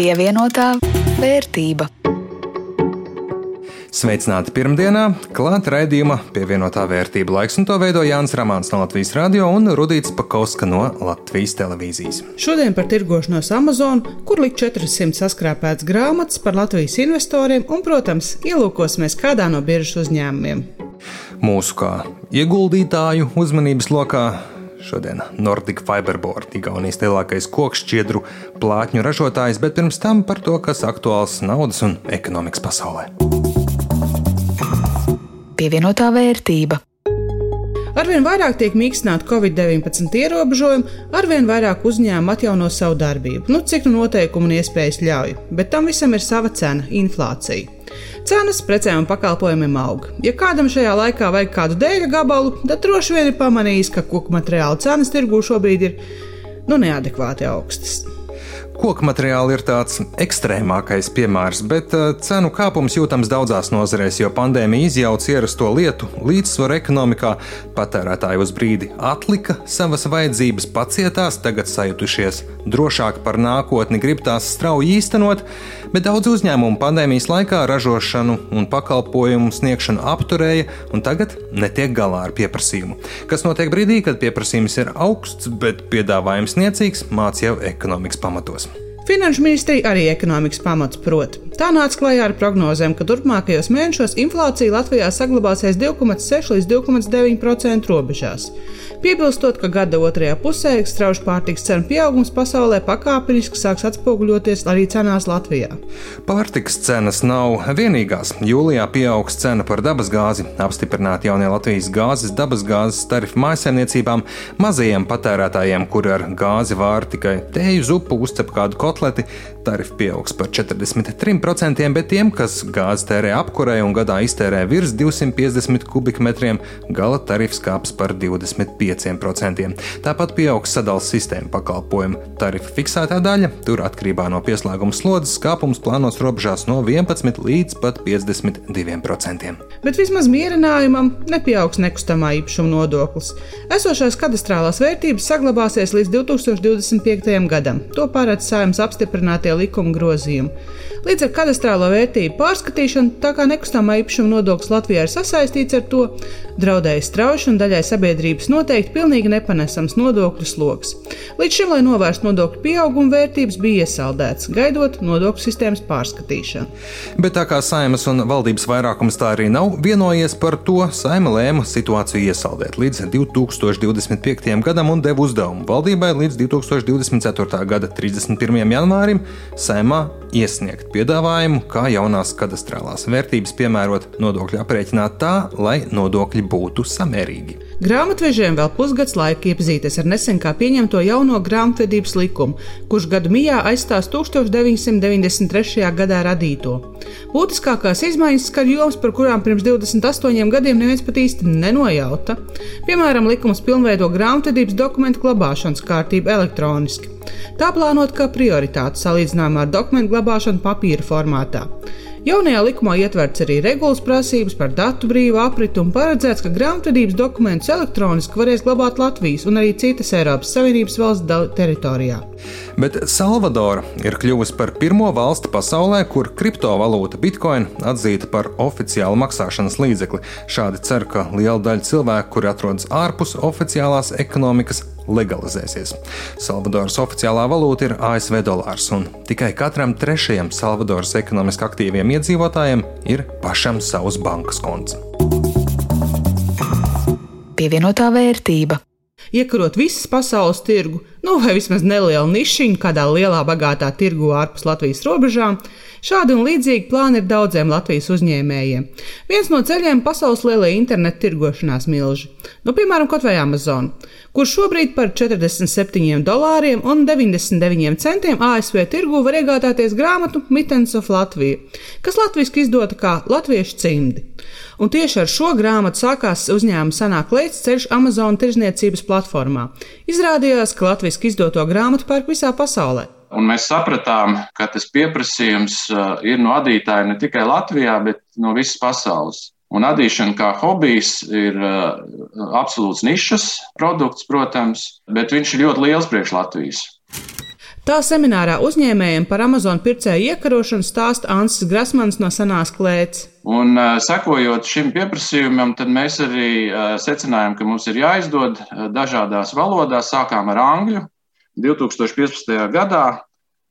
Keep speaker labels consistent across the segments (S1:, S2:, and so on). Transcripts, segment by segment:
S1: Pievienotā vērtība.
S2: Sveicināti pirmdienā, klāta raidījuma pievienotā vērtība laiks, un to veido Jānis Rāmāns no Latvijas radio un Rudīts Pakauska no Latvijas televīzijas.
S3: Šodien par tirgošanos Amazon, kur likt 400 saskrāpētas grāmatas par Latvijas investoriem un, protams, ielūkosimies kādā no biržas uzņēmumiem.
S2: Mūsu kā ieguldītāju uzmanības lokā Šodien Nordic Fiberboard, Igaunijas lielākais kokšķiedru plātņu ražotājs, bet pirms tam par to, kas aktuāls naudas un ekonomikas pasaulē.
S1: Pievienotā vērtība.
S3: Arvien vairāk tiek mīkstināti Covid-19 ierobežojumi, arvien vairāk uzņēmumu atjauno savu darbību, nu, cik nu noteikumi un iespējas ļauj, bet tam visam ir sava cena - inflācija. Cenas precēm un pakalpojumiem aug. Ja kādam šajā laikā vajag kādu dēļa gabalu, tad droši vien ir pamanījis, ka koku materiālu cenas tirgū šobrīd ir nu, neadekvāti augstas.
S2: Koku materiāli ir tāds ekstrēmākais piemērs, bet uh, cenu kāpums jūtams daudzās nozarēs, jo pandēmija izjauca ierasto lietu līdzsvaru ekonomikā. Patērētāji uz brīdi atlika savas vajadzības, pacietās, tagad sajutušies drošāk par nākotni, grib tās strauji īstenot, bet daudz uzņēmumu pandēmijas laikā ražošanu un pakalpojumu sniegšanu apturēja un tagad netiek galā ar pieprasījumu. Kas notiek brīdī, kad pieprasījums ir augsts, bet piedāvājums niecīgs, mācīja ekonomikas pamatos.
S3: Finanšu ministrija arī ekonomikas pamats prot. Tā nāca klajā ar prognozēm, ka turpmākajos mēnešos inflācija Latvijā saglabāsies 2,6 līdz 2,9% robežās. Piebilstot, ka gada otrajā pusē strauji pārtiks cenu pieaugums pasaulē pakāpeniski sāks atspoguļoties arī cenās Latvijā.
S2: Pārtiks cenas nav vienīgās. Jūlijā pieaugs cena par dabasgāzi, apstiprināta jaunie Latvijas gāzes dabasgāzes tarifu mājsaimniecībām, mazajiem patērētājiem, kuri ar gāzi vār tikai tēju zupu, uzcep kādu kotleti, tarifi pieaugs par 43%, bet tiem, kas gāzi tērē apkurē un gadā iztērē virs 250 kubikmetriem, gala tarifs kāps par 25%. Tāpat pieaugs sadalījuma sistēma pakalpojumu tarifa fiksētā daļa, tur atkarībā no pieslēguma slodzes kāpums plānos robežās no 11 līdz pat 52%.
S3: Bet vismaz mierinājumam nepieaugs nekustamā īpašuma nodoklis. Esošās kadastrālās vērtības saglabāsies līdz 2025. gadam. To paredz saimnes apstiprinātie likuma grozījumi. Līdz ar kadastrālo vērtību pārskatīšanu, tā kā nekustamā īpašuma nodoklis Latvijā ir sasaistīts ar to, draudēja strauji un daļai sabiedrības noteikti pilnīgi nepanesams nodokļu sloks. Līdz šim, lai novērstu nodokļu pieaugumu, vērtības bija iesaldētas, gaidot nodokļu sistēmas pārskatīšanu.
S2: Bet tā kā saimas un valdības vairākums tā arī nav vienojies par to, saima lēma situāciju iesaldēt līdz 2025. gadam un deva uzdevumu valdībai līdz 2024. gada 31. janvārim saimā iesniegt piedāvājumu, kā jaunās kadastrālās vērtības piemērot nodokļu aprēķinā tā, lai nodokļi būtu samērīgi.
S3: Grāmatvežiem vēl pusgads laika iepazīties ar nesen kā pieņemto jauno grāmatvedības likumu, kurš gadu mijā aizstās 1993. gadā radīto. Būtiskākās izmaiņas skar jomas, par kurām pirms 28 gadiem neviens pat īsti nenojauta. Piemēram, likums pilnveido grāmatvedības dokumentu glabāšanas kārtību elektroniski. Tā plānota kā prioritāte salīdzinājumā ar dokumentu glabāšanu papīra formātā. Jaunajā likumā ietverts arī regulas prasības par datu brīvu apritu un paredzēts, ka grāmatvedības dokumentus elektroniski varēs glabāt Latvijas un arī citas Eiropas Savienības valsts teritorijā.
S2: Bet Salvadora ir kļuvusi par pirmo valsti pasaulē, kur kriptovalūta Bitcoin atzīta par oficiālu maksāšanas līdzekli. Šādi cer, ka liela daļa cilvēku, kuri atrodas ārpus oficiālās ekonomikas, legalizēsies. Salvadoras oficiālā valūta ir ASV dolārs, un tikai katram trešajam Salvadoras ekonomiski aktīviem iedzīvotājiem ir pašam savs bankas konts.
S1: Pievienotā vērtība.
S3: Iekarot visas pasaules tirgu, nu vai vismaz nelielu nišiņu kādā lielā, bagātā tirgu ārpus Latvijas robežām, Šādi un līdzīgi plāni ir daudziem Latvijas uzņēmējiem. Viens no ceļiem - pasaules lielie internetu tirgošanās milži, nu, piemēram, kaut vai Amazon, kur šobrīd par 47 dolāriem un 99 centiem ASV tirgu var iegādāties grāmatu Mittens of Latviju, kas latviešu izdota kā Latviešu cimdi. Un tieši ar šo grāmatu sākās uzņēmuma sanāk lēts ceļš Amazon tirzniecības platformā. Izrādījās, ka latviešu izdoto grāmatu pērk visā pasaulē.
S4: Un mēs sapratām, ka tas pieprasījums uh, ir no adītāja ne tikai Latvijā, bet no visas pasaules. Un adīšana kā hobijs ir uh, absolūts nišas produkts, protams, bet viņš ir ļoti liels priekš Latvijas.
S3: Tā seminārā uzņēmējiem par Amazon pircēju iekarošanu stāsta Ansis Grasmans no Sanās klēts.
S4: Un, uh, sekojot šim pieprasījumam, tad mēs arī secinājām, ka mums ir jāizdod dažādās valodās. Sākām ar angļu 2015. gadā,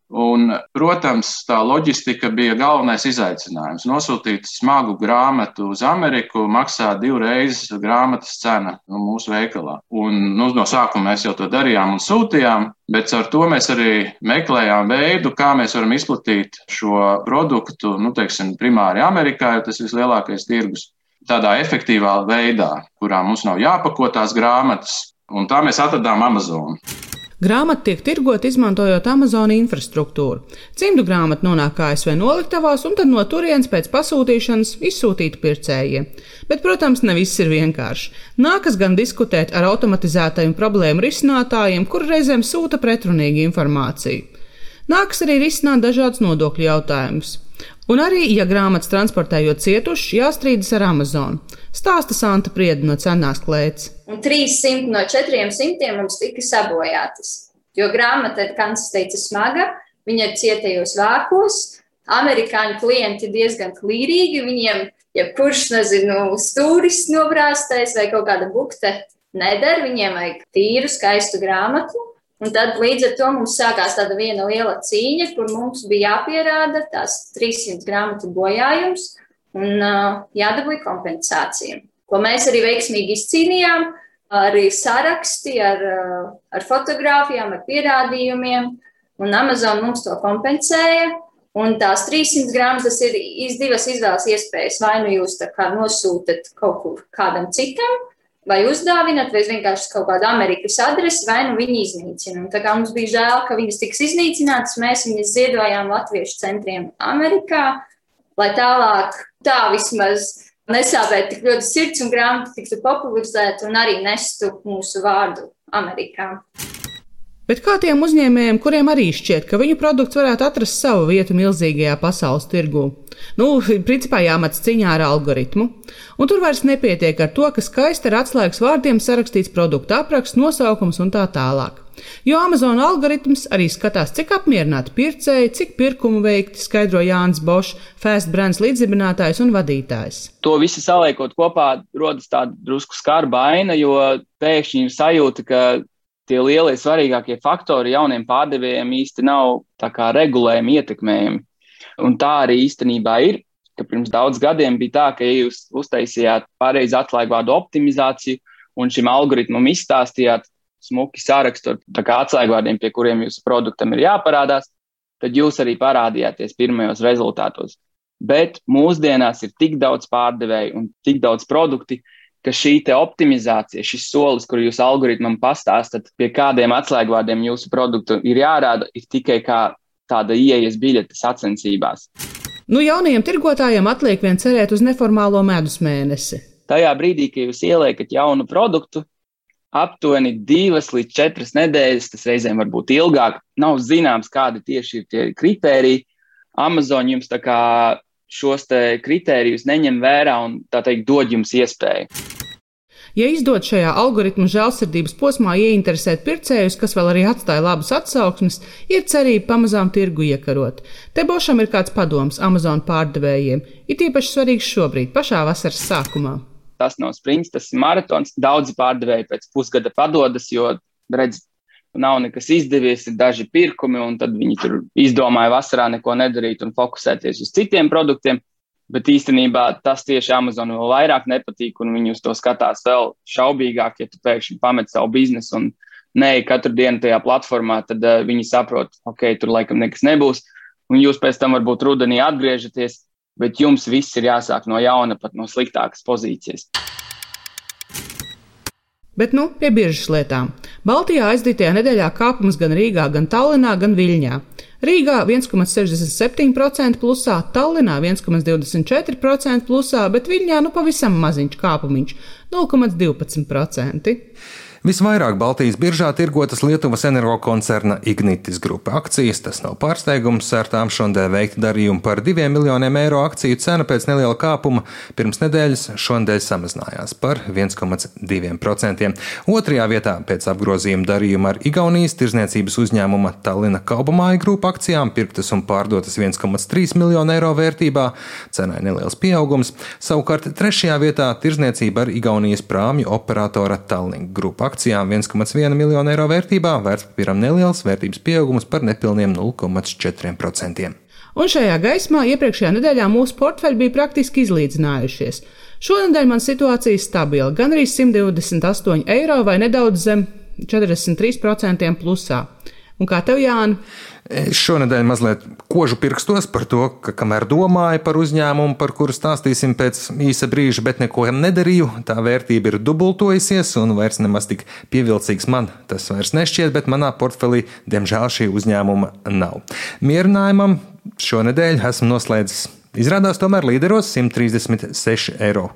S4: Un, protams, tā loģistika bija galvenais izaicinājums. Nosūtīt smagu grāmatu uz Ameriku maksā divreiz grāmatas cena nu, mūsu veikalā. Un, nu, no sākuma mēs jau to darījām un sūtījām, bet ar to mēs arī meklējām veidu, kā mēs varam izplatīt šo produktu, nu, teiksim, primāri Amerikā, jo tas ir vislielākais tirgus. Tādā efektīvā veidā, kurā mums nav jāpako tās grāmatas, un tā mēs atradām Amazon.
S3: Grāmata tiek tirgota izmantojot Amazon infrastruktūru. Cimdu grāmata nonāk ASV noliktavās un tad no turienes pēc pasūtīšanas izsūtīta pircējiem. Bet, protams, ne viss ir vienkārši. Nākas gan diskutēt ar automatizētajiem problēmu risinātājiem, kur reizēm sūta pretrunīgu informāciju. Nākas arī risināt dažādus nodokļu jautājumus. Un arī, ja grāmatas transportējot cietuši, jāstrīdas ar Amazon. Stāsta Santa Prieda no cenās klēts.
S5: Un 300 no 400 mums tika sabojātas. Jo grāmata kā tas teica, smaga, viņa ir cietajos vākos. Amerikāņu klienti diezgan klīrīgi. Viņiem, ja kurš, nezinu, stūris nobrāztais vai kaut kāda bukte nedara, viņiem vajag tīru, skaistu grāmatu. Un tad līdz ar to mums sākās tāda viena liela cīņa, kur mums bija jāpierāda tās 300 grāmatu bojājums un uh, jādabūj kompensācija, ko mēs arī veiksmīgi izcīnījām. Arī saraksti ar, ar fotografijām, ar pierādījumiem, un Amazon mums to kompensēja. Un tās 300 grāmatas ir iz divas izvēles iespējas. Vai nu jūs nosūtat kaut kur kādam citam, vai uzdāvinat, vai vienkārši kaut kādu Amerikas adresi, vai nu viņi iznīcina. Un tā kā mums bija žēl, ka viņas tiks iznīcinātas, mēs viņas ziedojām Latviešu centriem Amerikā, lai tālāk tā vismaz nesāpētu tik ļoti sirds un grāmata tiktu popularizēta un arī nestu mūsu vārdu Amerikā.
S3: Bet kā tiem uzņēmējiem, kuriem arī šķiet, ka viņu produkts varētu atrast savu vietu milzīgajā pasaules tirgū? Nu, principā jāmats ciņā ar algoritmu. Un tur vairs nepietiek ar to, ka skaisti ar atslēgas vārdiem sarakstīts produkta apraksts, nosaukums un tā tālāk. Jo Amazon algoritms arī skatās, cik apmierināti pircēji, cik pirkumu veikti, skaidro Jānis Bošs, Fast Brands līdzdibinātājs un vadītājs.
S6: To visu saliekot kopā, rodas tāda drusku skarba aina, jo pēkšņi sajūta, ka tie lielie svarīgākie faktori jauniem pārdevējiem īsti nav regulējami, ietekmējami. Un tā arī īstenībā ir. Pirms daudz gadiem bija tā, ka, ja jūs uztaisījāt pareizi atslēgu vārdu optimizāciju un šim algoritmam izstāstījāt smuki sārakstu ar atslēgvārdiem, pie kuriem jūsu produktam ir jāparādās, tad jūs arī parādījāties pirmajos rezultātos. Bet mūsdienās ir tik daudz pārdevēju un tik daudz produktu, ka šī optimizācija, šis solis, kur jūs algoritmam pastāstat, pie kādiem atslēgvārdiem jūsu produktu ir jārāda, ir tikai kā tāda ieejas biļete sacensībās.
S3: Nu, jaunajiem tirgotājiem atliek vien cerēt uz neformālo medus mēnesi.
S6: Tajā brīdī, kad jūs ieliekat jaunu produktu, aptuveni divas līdz četras nedēļas, tas reizēm var būt ilgāk, nav zināms, kādi tieši ir tie kritēriji. Amazon jums tā kā šos kritērijus neņem vērā un tā teikt, dod jums iespēju.
S3: Ja izdod šajā algoritmu žēlsirdības posmā ieinteresēt pircējus, kas vēl arī atstāja labas atsauksmes, ir cerība pamazām tirgu iekarot. Te bošam ir kāds padoms Amazon pārdevējiem, ir īpaši svarīgs šobrīd, pašā vasaras sākumā.
S6: Tas nav sprints, tas ir maratons. Daudzi pārdevēji pēc pusgada padodas, jo redz, nav nekas izdevies, ir daži pirkumi, un tad viņi tur izdomāja vasarā neko nedarīt un fokusēties uz citiem produktiem. Bet īstenībā tas tieši Amazon vēl vairāk nepatīk, un viņi uz to skatās vēl šaubīgāk, ja tu pēkšņi pamet savu biznesu un neej katru dienu tajā platformā, tad uh, viņi saprot, ok, tur laikam nekas nebūs. Un jūs pēc tam varbūt rudenī atgriežaties, bet jums viss ir jāsāk no jauna, pat no sliktākas pozīcijas.
S3: Bet nu pie biežas lietām. Baltijā aizdītajā nedēļā kāpums gan Rīgā, gan Tallinā, gan Viļņā. Rīgā 1,67% plusā, Tallinā 1,24% plusā, bet Viļņā nu pavisam maziņš kāpumiņš - 0,12%.
S2: Visvairāk Baltijas biržā tirgotas Lietuvas energokoncerna Ignitis grupa akcijas. Tas nav pārsteigums, ar tām šodien veikti darījumi par 2 miljoniem eiro akciju cena pēc neliela kāpuma pirms nedēļas šonadēļ samazinājās par 1,2%. Otrajā vietā pēc apgrozījuma darījuma ar Igaunijas tirzniecības uzņēmuma Tallina Kaubamāja grupa akcijām pirktas un pārdotas 1,3 miljonu eiro vērtībā, cenai neliels pieaugums. Savukārt trešajā vietā tirzniecība ar Igaunijas prāmju operatora Tallink grupa akcijām 1,1 miljonu eiro vērtībā, vērtspapīram neliels vērtības pieaugums par nepilniem 0,4%.
S3: Un šajā gaismā iepriekšējā nedēļā mūsu portfeļi bija praktiski izlīdzinājušies. Šonadēļ man situācija stabila, gan arī 128 eiro vai nedaudz zem 43% plusā. Un kā tev, Jāni?
S2: Es šonadēļ mazliet kožu pirkstos par to, ka kamēr domāju par uzņēmumu, par kuru stāstīsim pēc īsa brīža, bet neko nedarīju, tā vērtība ir dubultojusies un vairs nemaz tik pievilcīgs man tas vairs nešķiet, bet manā portfelī, diemžēl, šī uzņēmuma nav. Mierinājumam šonadēļ esmu noslēdzis Izrādās, tomēr līderos 136 eiro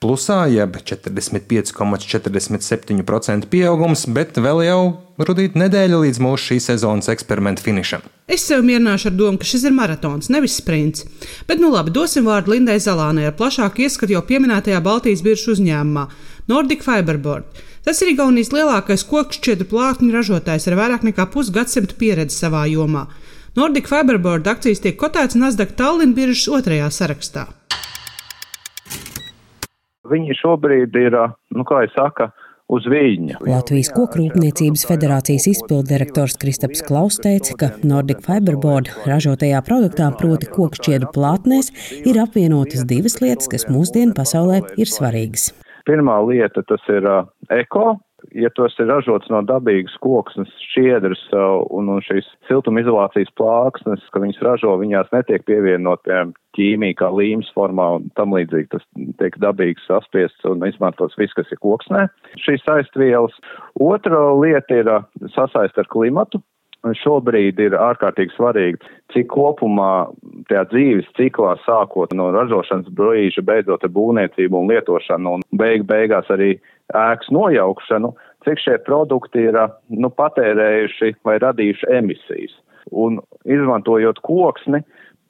S2: plusā, jeb 45,47% pieaugums, bet vēl jau rudīt nedēļa līdz mūsu šīs sezonas eksperimentu finišam.
S3: Es sev mierināšu ar domu, ka šis ir maratons, nevis sprints. Bet, nu labi, dosim vārdu Lindai Zalānai ar plašāku ieskatu jau pieminētajā Baltijas biržu uzņēmumā Nordic Fiberboard. Tas ir Igaunijas lielākais kokšķiedru plātņu ražotājs ar vairāk nekā pusgadsimtu pieredzi savā jomā. Nordic Fiberboard akcijas tiek kotētas Nasdaq Tallinn biržas otrajā sarakstā.
S7: Viņi šobrīd ir, nu, kā jau saka, uz viļņa.
S8: Latvijas Kokrūpniecības federācijas izpildirektors Kristaps Klaus teica, ka Nordic Fiberboard ražotajā produktā, proti kokšķiedu plātnēs, ir apvienotas divas lietas, kas mūsdienu pasaulē ir svarīgas.
S7: Pirmā lieta tas ir eko, ja tos ir ražots no dabīgas koksnes, šķiedras un, un šīs siltumizolācijas plāksnes, ka viņas ražo, viņās netiek pievienot, piemēram, ķīmija kā līmes formā un tam līdzīgi tas tiek dabīgs saspiests un izmantots viss, kas ir koksnē. Šīs saistvielas. Otra lieta ir sasaist ar klimatu. Šobrīd ir ārkārtīgi svarīgi, cik kopumā tajā dzīves ciklā, sākot no ražošanas brīža, beidzot ar būvniecību un lietošanu, un beig beigās arī ēkas nojaukšanu, cik šie produkti ir nu, patērējuši vai radījuši emisijas. Un izmantojot koksni,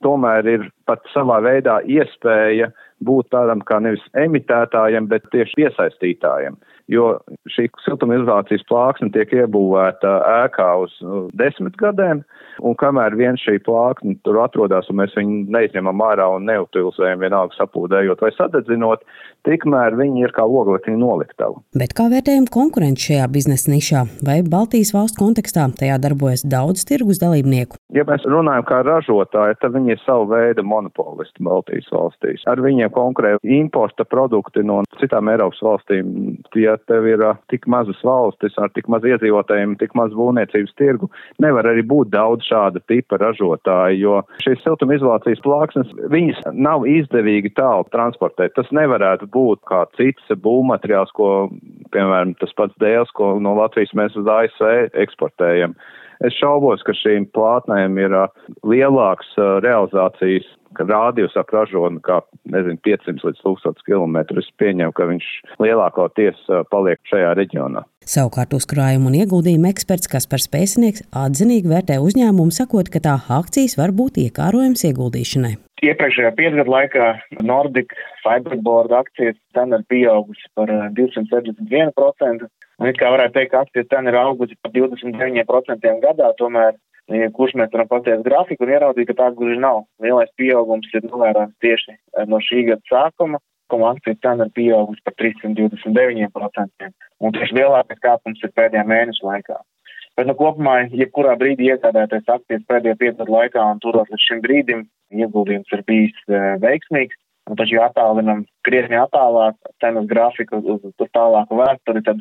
S7: tomēr ir pat savā veidā iespēja būt tādam kā nevis emitētājiem, bet tieši piesaistītājiem. Jo šī siltumizolācijas plāksne tiek iebūvēta ēkā uz nu, desmit gadiem, un kamēr vien šī plāksne tur atrodas, un mēs viņu neizņemam ārā un neutilizējam vienalga sapūdējot vai sadedzinot, tikmēr viņi ir kā oglekļa noliktava.
S8: Bet kā vērtējam konkurenci šajā biznesa nišā? Vai Baltijas valstu kontekstā tajā darbojas daudz tirgus dalībnieku?
S7: Ja mēs runājam kā ražotāji, tad viņi ir savu veidu monopolisti Baltijas valstīs. Ar viņiem konkurē importa produkti no citām Eiropas valstīm. Ja tev ir tik mazas valstis ar tik maz iedzīvotājiem, tik maz būvniecības tirgu, nevar arī būt daudz šāda tipa ražotāji, jo šīs siltumizolācijas plāksnes, viņas nav izdevīgi tālu transportēt. Tas nevarētu būt kā cits būvmateriāls, ko, piemēram, tas pats dēls, ko no Latvijas mēs uz ASV eksportējam. Es šaubos, ka šīm plātnēm ir lielāks realizācijas rādījus ap ražonu kā, nezinu, 500 līdz 1000 km. Es pieņemu, ka viņš lielākoties paliek šajā reģionā.
S8: Savukārt uzkrājuma un ieguldījuma eksperts Kaspars Pēcinieks atzinīgi vērtē uzņēmumu, sakot, ka tā akcijas var būt iekārojums ieguldīšanai.
S9: Iepriekšējā piecgadu laikā Nordic Fiberboard akcijas cena ir pieaugusi par 271%. Un it kā varētu teikt, ka akcijas cena ir augusi par 29% gadā, tomēr, kurš mēs varam pateikt grafiku un ieraudzīt, ka tā gluži nav. Lielais pieaugums ir novērojams tieši no šī gada sākuma, ko akcijas cena ir pieaugusi par 329%. Un tieši lielākais kāpums ir pēdējā mēneša laikā. Bet, nu, kopumā, jebkurā brīdī iegādāties akcijas pēdējo piecu gadu laikā un turot līdz šim brīdim, ieguldījums ir bijis uh, veiksmīgs. Un taču, ja attālinam krietni attālāk cenas grafiku uz, uz tālāku vēsturi, tad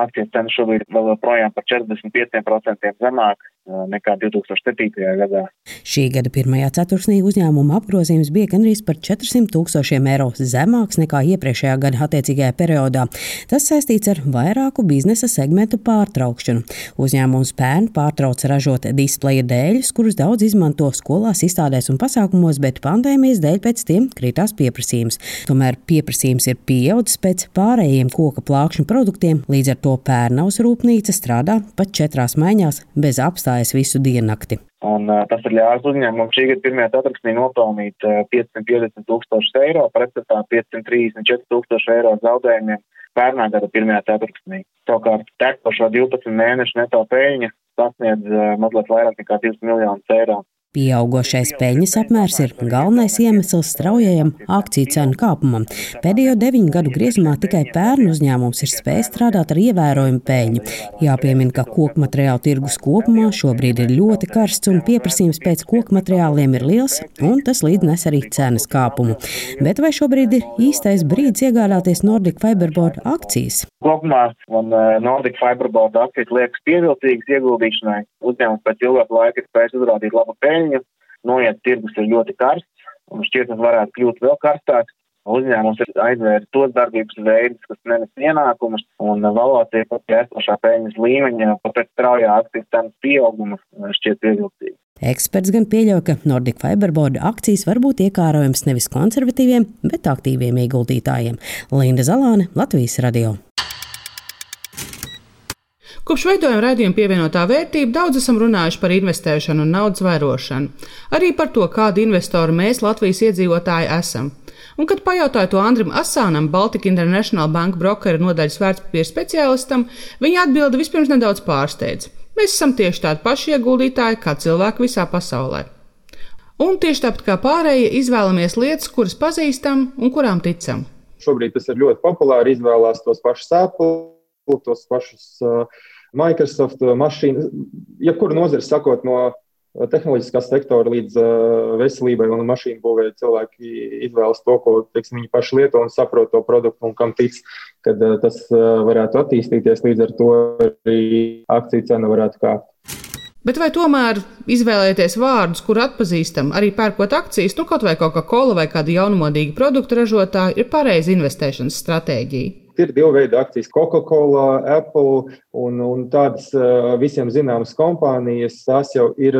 S9: akcijas cena šobrīd vēl joprojām par 45% zemāk nekā 2007. gadā.
S8: Šī gada pirmajā ceturksnī uzņēmuma apgrozījums bija gandrīz par 400 tūkstošiem eiro zemāks nekā iepriekšējā gada attiecīgajā periodā. Tas saistīts ar vairāku biznesa segmentu pārtraukšanu. Uzņēmums pērn pārtrauca ražot displeja dēļus, kurus daudz izmanto skolās, izstādēs un pasākumos, bet pandēmijas dēļ pēc tiem kritās pieprasījums. Tomēr pieprasījums ir pieaudzis pēc pārējiem koka plākšņu produktiem, līdz ar to pērnaus rūpnīca strādā pat četrās maiņās bez apstājas visu diennakti.
S9: Un, uh, tas ir ļāvis uzņēmumam šī gada pirmajā ceturksnī nopelnīt uh, 550 tūkstošus eiro, pretstatā 534 tūkstoši eiro zaudējumiem pērnā gada pirmajā ceturksnī. Savukārt tekošo 12 mēnešu neto peļņa sasniedz uh, mazliet vairāk nekā 2 miljonus eiro.
S8: Pieaugošais peļņas apmērs ir galvenais iemesls straujajam akciju cenu kāpumam. Pēdējo deviņu gadu griezumā tikai pērnu uzņēmums ir spējis strādāt ar ievērojumu peļņu. Jāpiemina, ka koku materiālu tirgus kopumā šobrīd ir ļoti karsts un pieprasījums pēc koku materiāliem ir liels, un tas līdz nes arī cenas kāpumu. Bet vai šobrīd ir īstais brīdis iegādāties Nordic Fiberboard akcijas?
S9: Kopumā man uh, Nordic Fiberboard akcijas liekas pievilcīgas ieguldīšanai. Uzņēmums pēc ilgāka laika ir spējis uzrādīt labu peļņu peļņu, noiet tirgus ir ļoti karsts, un šķiet, tas varētu kļūt vēl karstāks. Uzņēmums ir aizvēris tos darbības veidus, kas nenes ienākumus, un valācija pat esošā peļņas līmeņa, pat pēc straujā cenas pieauguma šķiet pievilcīga.
S8: Eksperts gan pieļauj, ka Nordic Fiberboard akcijas var būt iekārojams nevis konservatīviem, bet aktīviem ieguldītājiem. Linda Zalāne, Latvijas radio.
S3: Kopš veidojuma raidījuma pievienotā vērtība daudz esam runājuši par investēšanu un naudas vairošanu, arī par to, kādi investori mēs, Latvijas iedzīvotāji, esam. Un, kad pajautāju to Andrim Asānam, Baltic International Bank brokeru nodaļas vērtspapīra speciālistam, viņa atbildi vispirms nedaudz pārsteidza. Mēs esam tieši tādi paši ieguldītāji kā cilvēki visā pasaulē. Un tieši tāpat kā pārējie, izvēlamies lietas, kuras pazīstam un kurām ticam.
S10: Šobrīd tas ir ļoti populāri izvēlēties tos pašus Apple, tos pašus uh, Microsoft uh, mašīnu, jebkuru nozari sakot, no uh, tehnoloģiskā sektora līdz uh, veselībai un mašīnu būvēi cilvēki izvēlas to, ko teiksim, viņi paši lieto un saprot to produktu un kam tic, kad tas varētu attīstīties. Līdz ar to arī akciju cena varētu kāpt.
S3: Bet vai tomēr izvēlēties vārdus, kur atpazīstam, arī pērkot akcijas, nu kaut vai Coca-Cola vai kāda jaunmodīga produktu ražotāja, ir pareiza investēšanas stratēģija?
S10: Ir divi veidi akcijas - Coca-Cola, Apple un, un tādas visiem zināmas kompānijas. Tās jau ir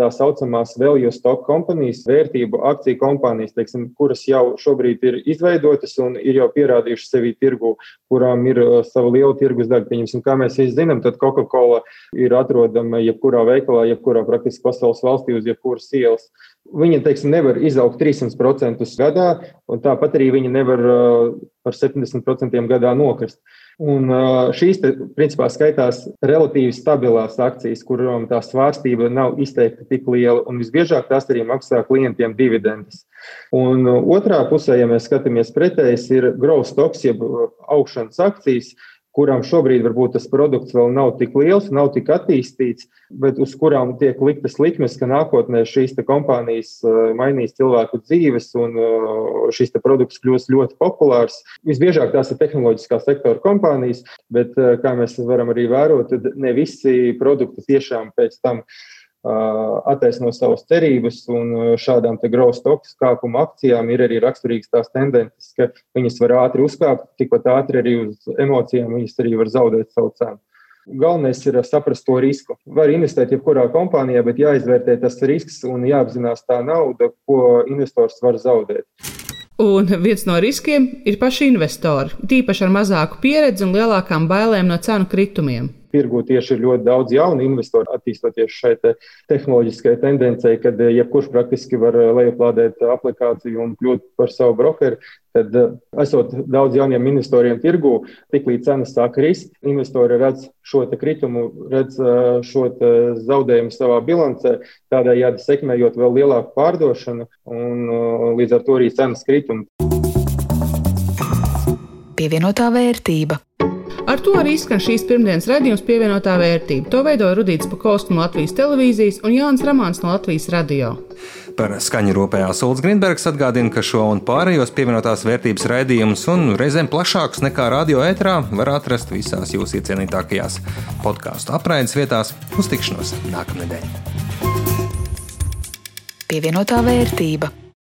S10: tā saucamās value stock kompānijas, vērtību akciju kompānijas, teiksim, kuras jau šobrīd ir izveidotas un ir jau pierādījušas sevi tirgu, kurām ir sava liela tirgus daļa. Pieņemsim, kā mēs visi zinām, tad Coca-Cola ir atrodama jebkurā veikalā, jebkurā praktiski pasaules valstī uz jebkuras ielas. Viņa teiksim, nevar izaugt 300% gadā, un tāpat arī viņa nevar uh, par 70% gadā nokrist. Un šīs, te, principā, skaitās relatīvi stabilās akcijas, kurām tā svārstība nav izteikti tik liela, un visbiežāk tās arī maksā klientiem dividendes. Un otrā pusē, ja mēs skatāmies pretējs, ir growth stocks, jeb augšanas akcijas, kurām šobrīd varbūt tas produkts vēl nav tik liels, nav tik attīstīts, bet uz kurām tiek liktas likmes, ka nākotnē šīs kompānijas uh, mainīs cilvēku dzīves un uh, šis produkts kļūs ļoti populārs. Visbiežāk tās ir tehnoloģiskā sektora kompānijas, bet, uh, kā mēs varam arī vērot, ne visi produkti tiešām pēc tam attaisno savas cerības, un šādām stocks kāpuma akcijām ir arī raksturīgas tās tendences, ka viņas var ātri uzkāpt, tikpat ātri arī uz emocijām viņas arī var zaudēt savu cenu. Galvenais ir saprast to risku. Var investēt jebkurā kompānijā, bet jāizvērtē tas risks un jāapzinās tā nauda, ko investors var zaudēt.
S3: Un viens no riskiem ir paši investori, tīpaši ar mazāku pieredzi un lielākām bailēm no cenu kritumiem
S10: tirgu tieši ir ļoti daudz jaunu investoru, attīstoties šai te tehnoloģiskajai tendencei, kad eh, jebkurš praktiski var eh, lejuplādēt aplikāciju un kļūt par savu brokeru. Tad, eh, esot daudz jauniem investoriem tirgu, tiklīdz cenas sāk krist, investori redz šo kritumu, redz šo zaudējumu savā bilancē, tādējādi sekmējot vēl lielāku pārdošanu un līdz ar to arī cenas kritumu.
S1: Pievienotā vērtība.
S3: Ar to arī skan šīs pirmdienas raidījums pievienotā vērtība. To veidoja Rudīts Pakausks no Latvijas televīzijas un Jānis Ramāns no Latvijas radio.
S2: Par skaņu rūpējās Ulds Grindbergs atgādina, ka šo un pārējos pievienotās vērtības raidījumus un reizēm plašākus nekā radio ētrā var atrast visās jūsu iecienītākajās podkāstu apraides vietās. Uz tikšanos nākamnedēļ!
S1: Pievienotā vērtība.